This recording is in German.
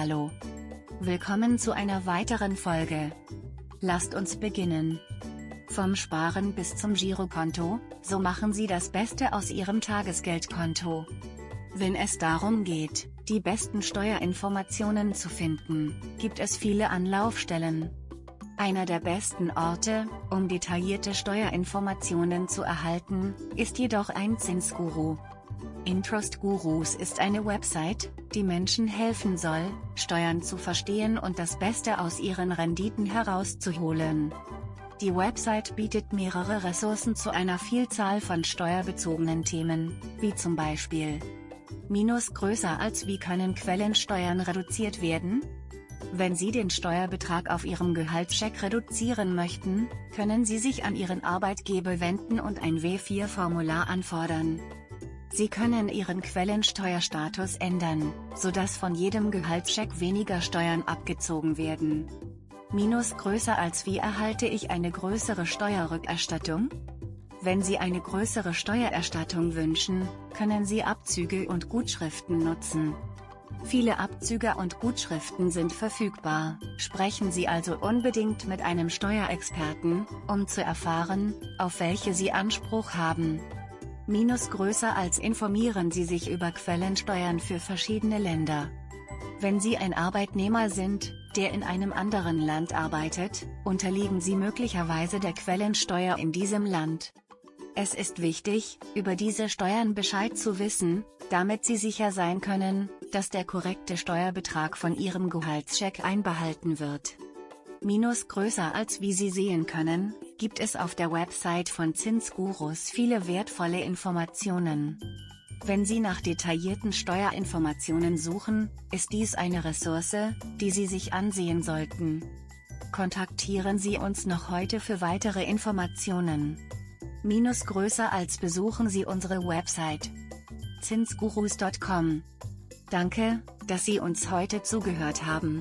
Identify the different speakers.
Speaker 1: Hallo. Willkommen zu einer weiteren Folge. Lasst uns beginnen. Vom Sparen bis zum Girokonto, so machen Sie das Beste aus Ihrem Tagesgeldkonto. Wenn es darum geht, die besten Steuerinformationen zu finden, gibt es viele Anlaufstellen. Einer der besten Orte, um detaillierte Steuerinformationen zu erhalten, ist jedoch ein Zinsguru. Intrust Gurus ist eine Website, die Menschen helfen soll, Steuern zu verstehen und das Beste aus ihren Renditen herauszuholen. Die Website bietet mehrere Ressourcen zu einer Vielzahl von steuerbezogenen Themen, wie zum Beispiel Minus größer als wie können Quellensteuern reduziert werden? Wenn Sie den Steuerbetrag auf Ihrem Gehaltscheck reduzieren möchten, können Sie sich an Ihren Arbeitgeber wenden und ein W4-Formular anfordern. Sie können Ihren Quellensteuerstatus ändern, sodass von jedem Gehaltscheck weniger Steuern abgezogen werden. Minus größer als wie erhalte ich eine größere Steuerrückerstattung? Wenn Sie eine größere Steuererstattung wünschen, können Sie Abzüge und Gutschriften nutzen. Viele Abzüge und Gutschriften sind verfügbar, sprechen Sie also unbedingt mit einem Steuerexperten, um zu erfahren, auf welche Sie Anspruch haben. Minus größer als informieren Sie sich über Quellensteuern für verschiedene Länder. Wenn Sie ein Arbeitnehmer sind, der in einem anderen Land arbeitet, unterliegen Sie möglicherweise der Quellensteuer in diesem Land. Es ist wichtig, über diese Steuern Bescheid zu wissen, damit Sie sicher sein können, dass der korrekte Steuerbetrag von Ihrem Gehaltscheck einbehalten wird. Minus größer als wie Sie sehen können, gibt es auf der Website von Zinsgurus viele wertvolle Informationen. Wenn Sie nach detaillierten Steuerinformationen suchen, ist dies eine Ressource, die Sie sich ansehen sollten. Kontaktieren Sie uns noch heute für weitere Informationen. Minus größer als besuchen Sie unsere Website zinsgurus.com. Danke, dass Sie uns heute zugehört haben.